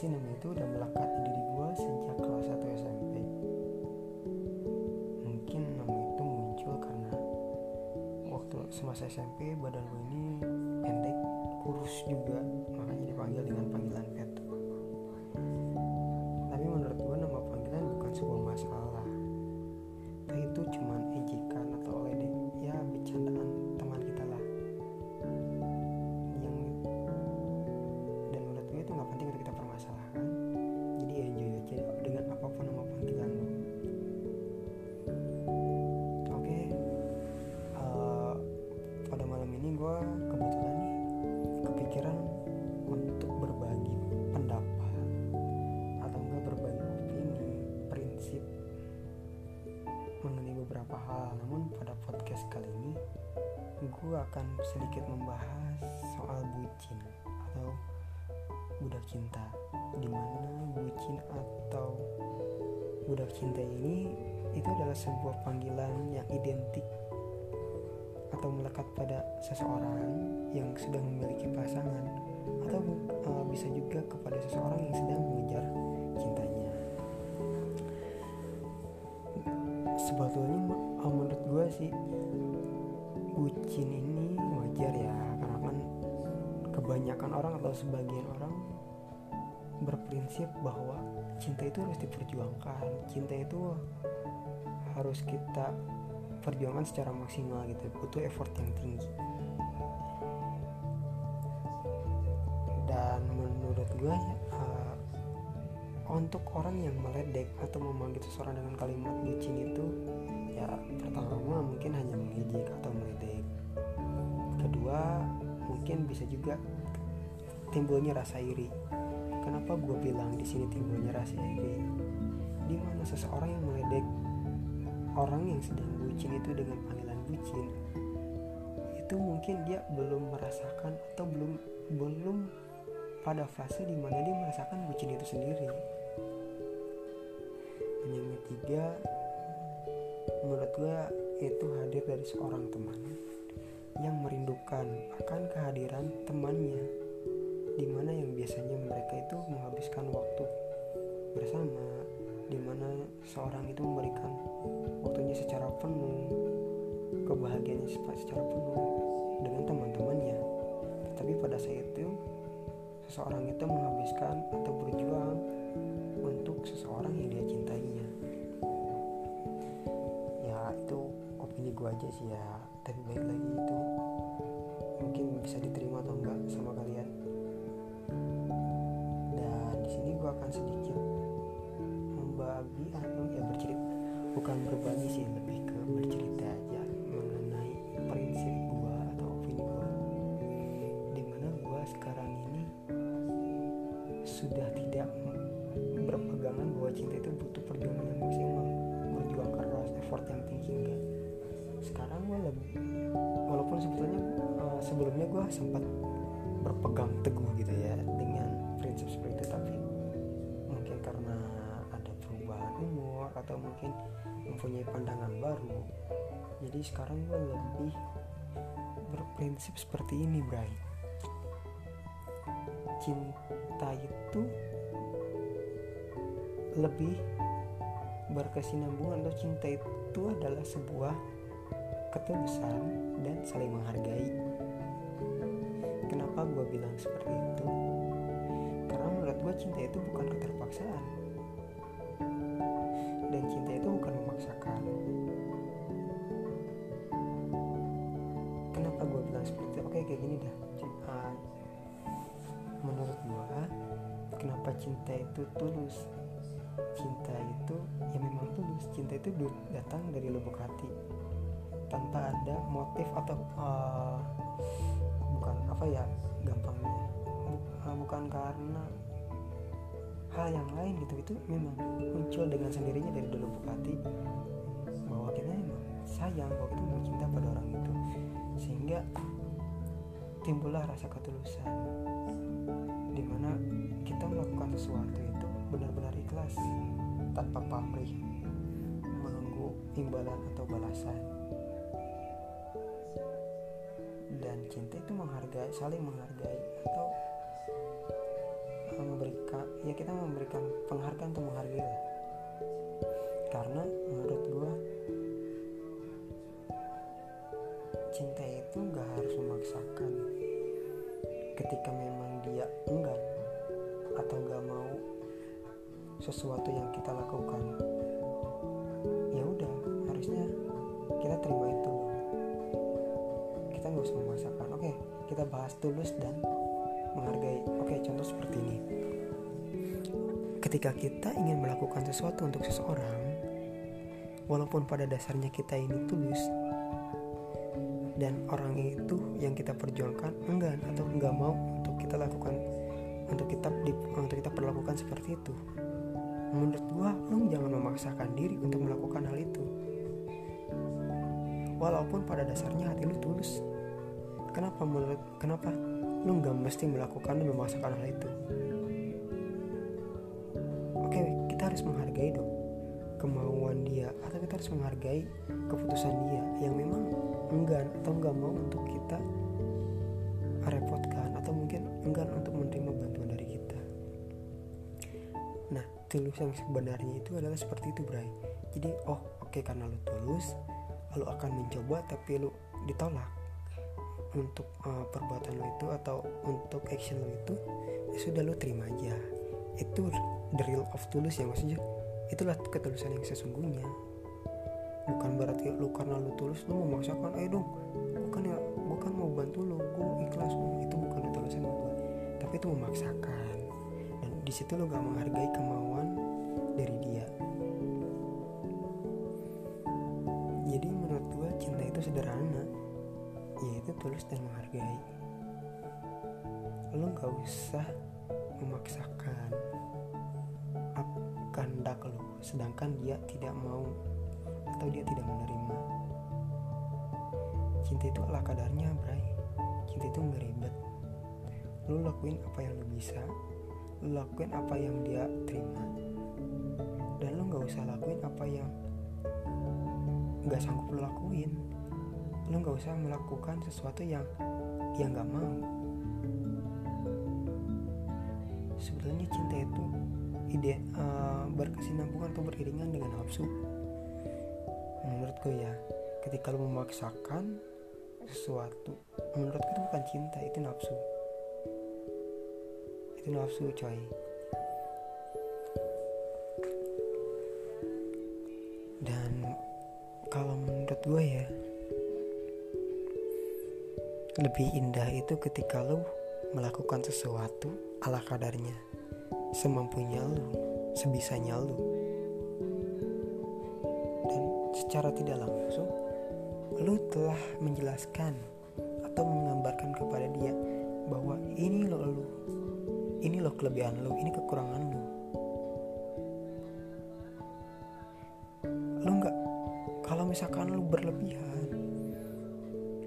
pasti nama itu udah melekat di diri gue sejak kelas 1 SMP. Mungkin nama itu muncul karena waktu semasa SMP badan gue ini pendek, kurus juga, makanya dipanggil dengan akan sedikit membahas soal bucin atau budak cinta. Di mana bucin atau budak cinta ini itu adalah sebuah panggilan yang identik atau melekat pada seseorang yang sudah memiliki pasangan atau uh, bisa juga kepada seseorang yang sedang mengejar cintanya. Sebetulnya menurut gue sih bucin ini wajar ya karena kan kebanyakan orang atau sebagian orang berprinsip bahwa cinta itu harus diperjuangkan, cinta itu harus kita perjuangan secara maksimal gitu, butuh effort yang tinggi. Dan menurut gue uh, untuk orang yang meledek atau memanggil seseorang dengan kalimat bucin itu ya pertama mungkin bisa juga timbulnya rasa iri. Kenapa gue bilang di sini timbulnya rasa iri? Di mana seseorang yang meledek orang yang sedang bucin itu dengan panggilan bucin itu mungkin dia belum merasakan atau belum belum pada fase di mana dia merasakan bucin itu sendiri dan yang ketiga menurut gue itu hadir dari seorang teman yang merindukan akan kehadiran temannya di mana yang biasanya mereka itu menghabiskan waktu bersama di mana seorang itu memberikan waktunya secara penuh kebahagiaannya secara penuh dengan teman-temannya. Tapi pada saat itu seseorang itu menghabiskan atau berjuang untuk seseorang yang dia cintainya. Ya itu opini gue aja sih ya tapi baik lagi itu mungkin bisa diterima atau enggak sama kalian. Dan di sini gue akan sedikit membagi atau ya bercerita. Bukan berbagi sih lebih ke bercerita aja mengenai prinsip gue atau opini gue di mana gue sekarang ini sudah tidak berpegangan bahwa cinta itu butuh perjuangan yang maksimal berjuang keras effort yang tinggi enggak sekarang gue lebih walaupun sebetulnya uh, sebelumnya gue sempat berpegang teguh gitu ya dengan prinsip seperti itu tapi mungkin karena ada perubahan umur atau mungkin mempunyai pandangan baru jadi sekarang gue lebih berprinsip seperti ini Bray. Cinta itu lebih berkesinambungan atau cinta itu adalah sebuah ketulusan dan saling menghargai. Kenapa gue bilang seperti itu? Karena menurut gue cinta itu bukan keterpaksaan. Dan cinta itu bukan memaksakan. Kenapa gue bilang seperti itu? Oke kayak gini dah. Uh, menurut gue kenapa cinta itu tulus? Cinta itu ya memang tulus. Cinta itu datang dari lubuk hati tanpa ada motif atau uh, bukan apa ya gampangnya. Uh, bukan karena hal yang lain gitu itu memang muncul dengan sendirinya dari lubuk hati bahwa kita memang sayang bahwa kita memang cinta pada orang itu. Sehingga timbullah rasa ketulusan di mana kita melakukan sesuatu itu benar-benar ikhlas tanpa pamrih menunggu imbalan atau balasan dan cinta itu menghargai saling menghargai atau memberikan ya kita memberikan penghargaan untuk menghargai lah. Karena menurut gue cinta itu gak harus memaksakan ketika memang dia enggan atau gak mau sesuatu yang kita lakukan nggak usah memaksakan. Oke kita bahas tulus dan menghargai. Oke contoh seperti ini. Ketika kita ingin melakukan sesuatu untuk seseorang walaupun pada dasarnya kita ini tulus dan orang itu yang kita perjuangkan enggan atau enggak mau untuk kita lakukan untuk kita untuk kita perlakukan seperti itu menurut gua lu jangan memaksakan diri untuk melakukan hal itu. Walaupun pada dasarnya hati lu tulus kenapa menurut kenapa lu nggak mesti melakukan dan memaksakan hal itu? Oke kita harus menghargai dong kemauan dia atau kita harus menghargai keputusan dia yang memang enggan atau enggak mau untuk kita repotkan atau mungkin enggan untuk menerima bantuan dari kita. Nah tulus yang sebenarnya itu adalah seperti itu Bray. Jadi oh oke okay, karena lu tulus lu akan mencoba tapi lu ditolak untuk uh, perbuatan lo itu atau untuk action lo itu ya sudah lo terima aja. Itu the real of tulus ya maksudnya itulah ketulusan yang sesungguhnya. Bukan berarti lu karena lu tulus lu memaksakan ayo dong bukan ya bukan mau bantu lu gue ikhlas itu bukan ketulusan gue tapi itu memaksakan. Dan di situ lu gak menghargai kemauan dari dia. Jadi menurut gue cinta itu sederhana yaitu tulus dan menghargai. Lu gak usah memaksakan kehendak lu sedangkan dia tidak mau atau dia tidak menerima. Cinta itu ala kadarnya bray. Cinta itu nggak ribet lu lakuin apa yang lu bisa lu lakuin apa yang dia terima. Dan lu nggak usah lakuin apa yang nggak sanggup lu lakuin lu nggak usah melakukan sesuatu yang dia nggak mau. Sebetulnya cinta itu ide uh, berkesinambungan atau beriringan dengan nafsu. Menurutku ya ketika lu memaksakan sesuatu menurutku itu bukan cinta itu nafsu. Itu nafsu coy. Dan kalau menurut gue ya lebih indah itu ketika lu melakukan sesuatu ala kadarnya semampunya lu sebisanya lu. Dan secara tidak langsung lu telah menjelaskan atau menggambarkan kepada dia bahwa ini lo lu ini lo kelebihan lu ini kekurangan lu. Lu nggak kalau misalkan lu berlebihan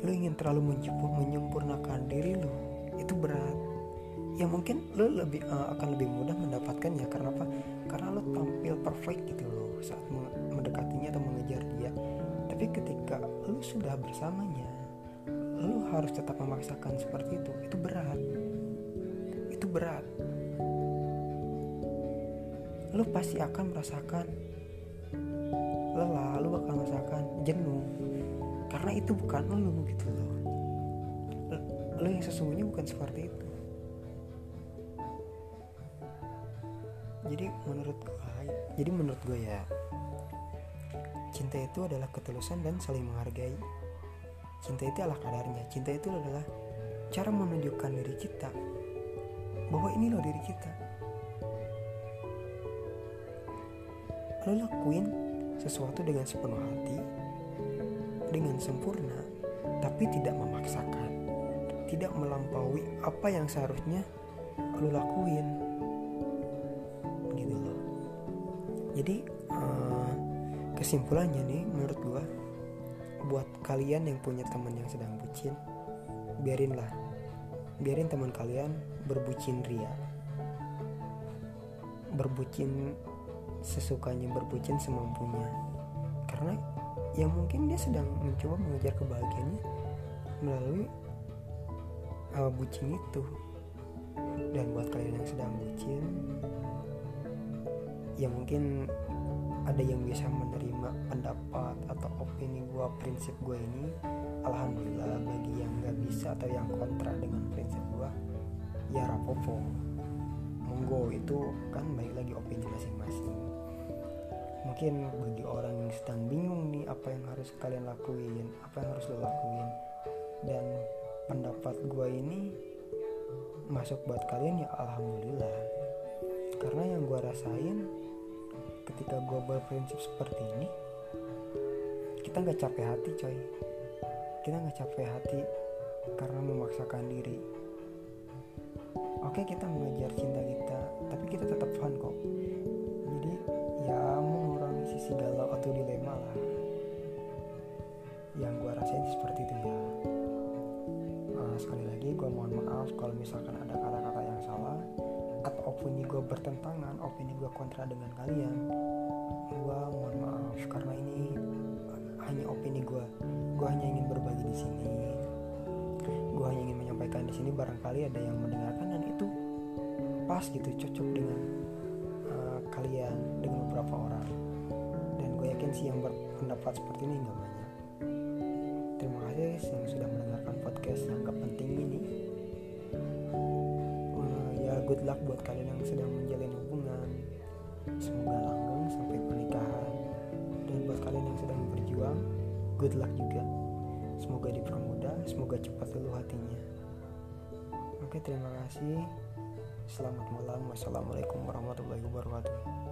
lu ingin terlalu menyempurnakan diri lu itu berat. Ya mungkin lo lebih uh, akan lebih mudah mendapatkannya karena apa? Karena lo tampil perfect gitu loh saat mendekatinya atau mengejar dia. Tapi ketika lo sudah bersamanya lo harus tetap memaksakan seperti itu. Itu berat. Itu berat. Lo pasti akan merasakan lelah lo bakal merasakan jenuh karena itu bukan lo gitu loh. Lo yang sesungguhnya bukan seperti itu. Jadi menurut gue jadi menurut gue ya cinta itu adalah ketulusan dan saling menghargai. Cinta itu adalah kadarnya. Cinta itu adalah cara menunjukkan diri kita bahwa ini loh diri kita. Lo lakuin sesuatu dengan sepenuh hati dengan sempurna tapi tidak memaksakan tidak melampaui apa yang seharusnya lo lakuin. Jadi uh, kesimpulannya nih menurut gue buat kalian yang punya teman yang sedang bucin biarinlah biarin teman kalian berbucin ria. Berbucin sesukanya berbucin semampunya. Karena ya mungkin dia sedang mencoba mengejar kebahagiaannya melalui uh, bucin itu. Dan buat kalian yang sedang bucin ya mungkin ada yang bisa menerima pendapat atau opini gue prinsip gue ini. Alhamdulillah bagi yang nggak bisa atau yang kontra dengan prinsip gue ya rapopo. Monggo itu kan baik lagi opini masing-masing mungkin bagi orang yang sedang bingung nih apa yang harus kalian lakuin apa yang harus lo lakuin. Dan pendapat gue ini masuk buat kalian ya alhamdulillah. Karena yang gue rasain ketika gue berprinsip seperti ini kita nggak capek hati coy. Kita nggak capek hati karena memaksakan diri. Oke kita mengejar cinta kita tapi kita tetap fun kok sisi galau atau dilema lah. Yang gue rasain seperti itu ya. Uh, sekali lagi gue mohon maaf kalau misalkan ada kata-kata yang salah atau opini gue bertentangan opini gue kontra dengan kalian. Gue mohon maaf karena ini hanya opini gue gue hanya ingin berbagi di sini. Gue hanya ingin menyampaikan di sini barangkali ada yang mendengarkan dan itu pas gitu cocok dengan uh, kalian sih yang berpendapat seperti ini nggak banyak. Terima kasih yang sudah mendengarkan podcast yang gak penting ini. Uh, ya good luck buat kalian yang sedang menjalin hubungan. Semoga langgeng sampai pernikahan. Dan buat kalian yang sedang berjuang good luck juga. Semoga dipermudah semoga cepat luluh hatinya. Oke terima kasih. Selamat malam. Wassalamualaikum warahmatullahi wabarakatuh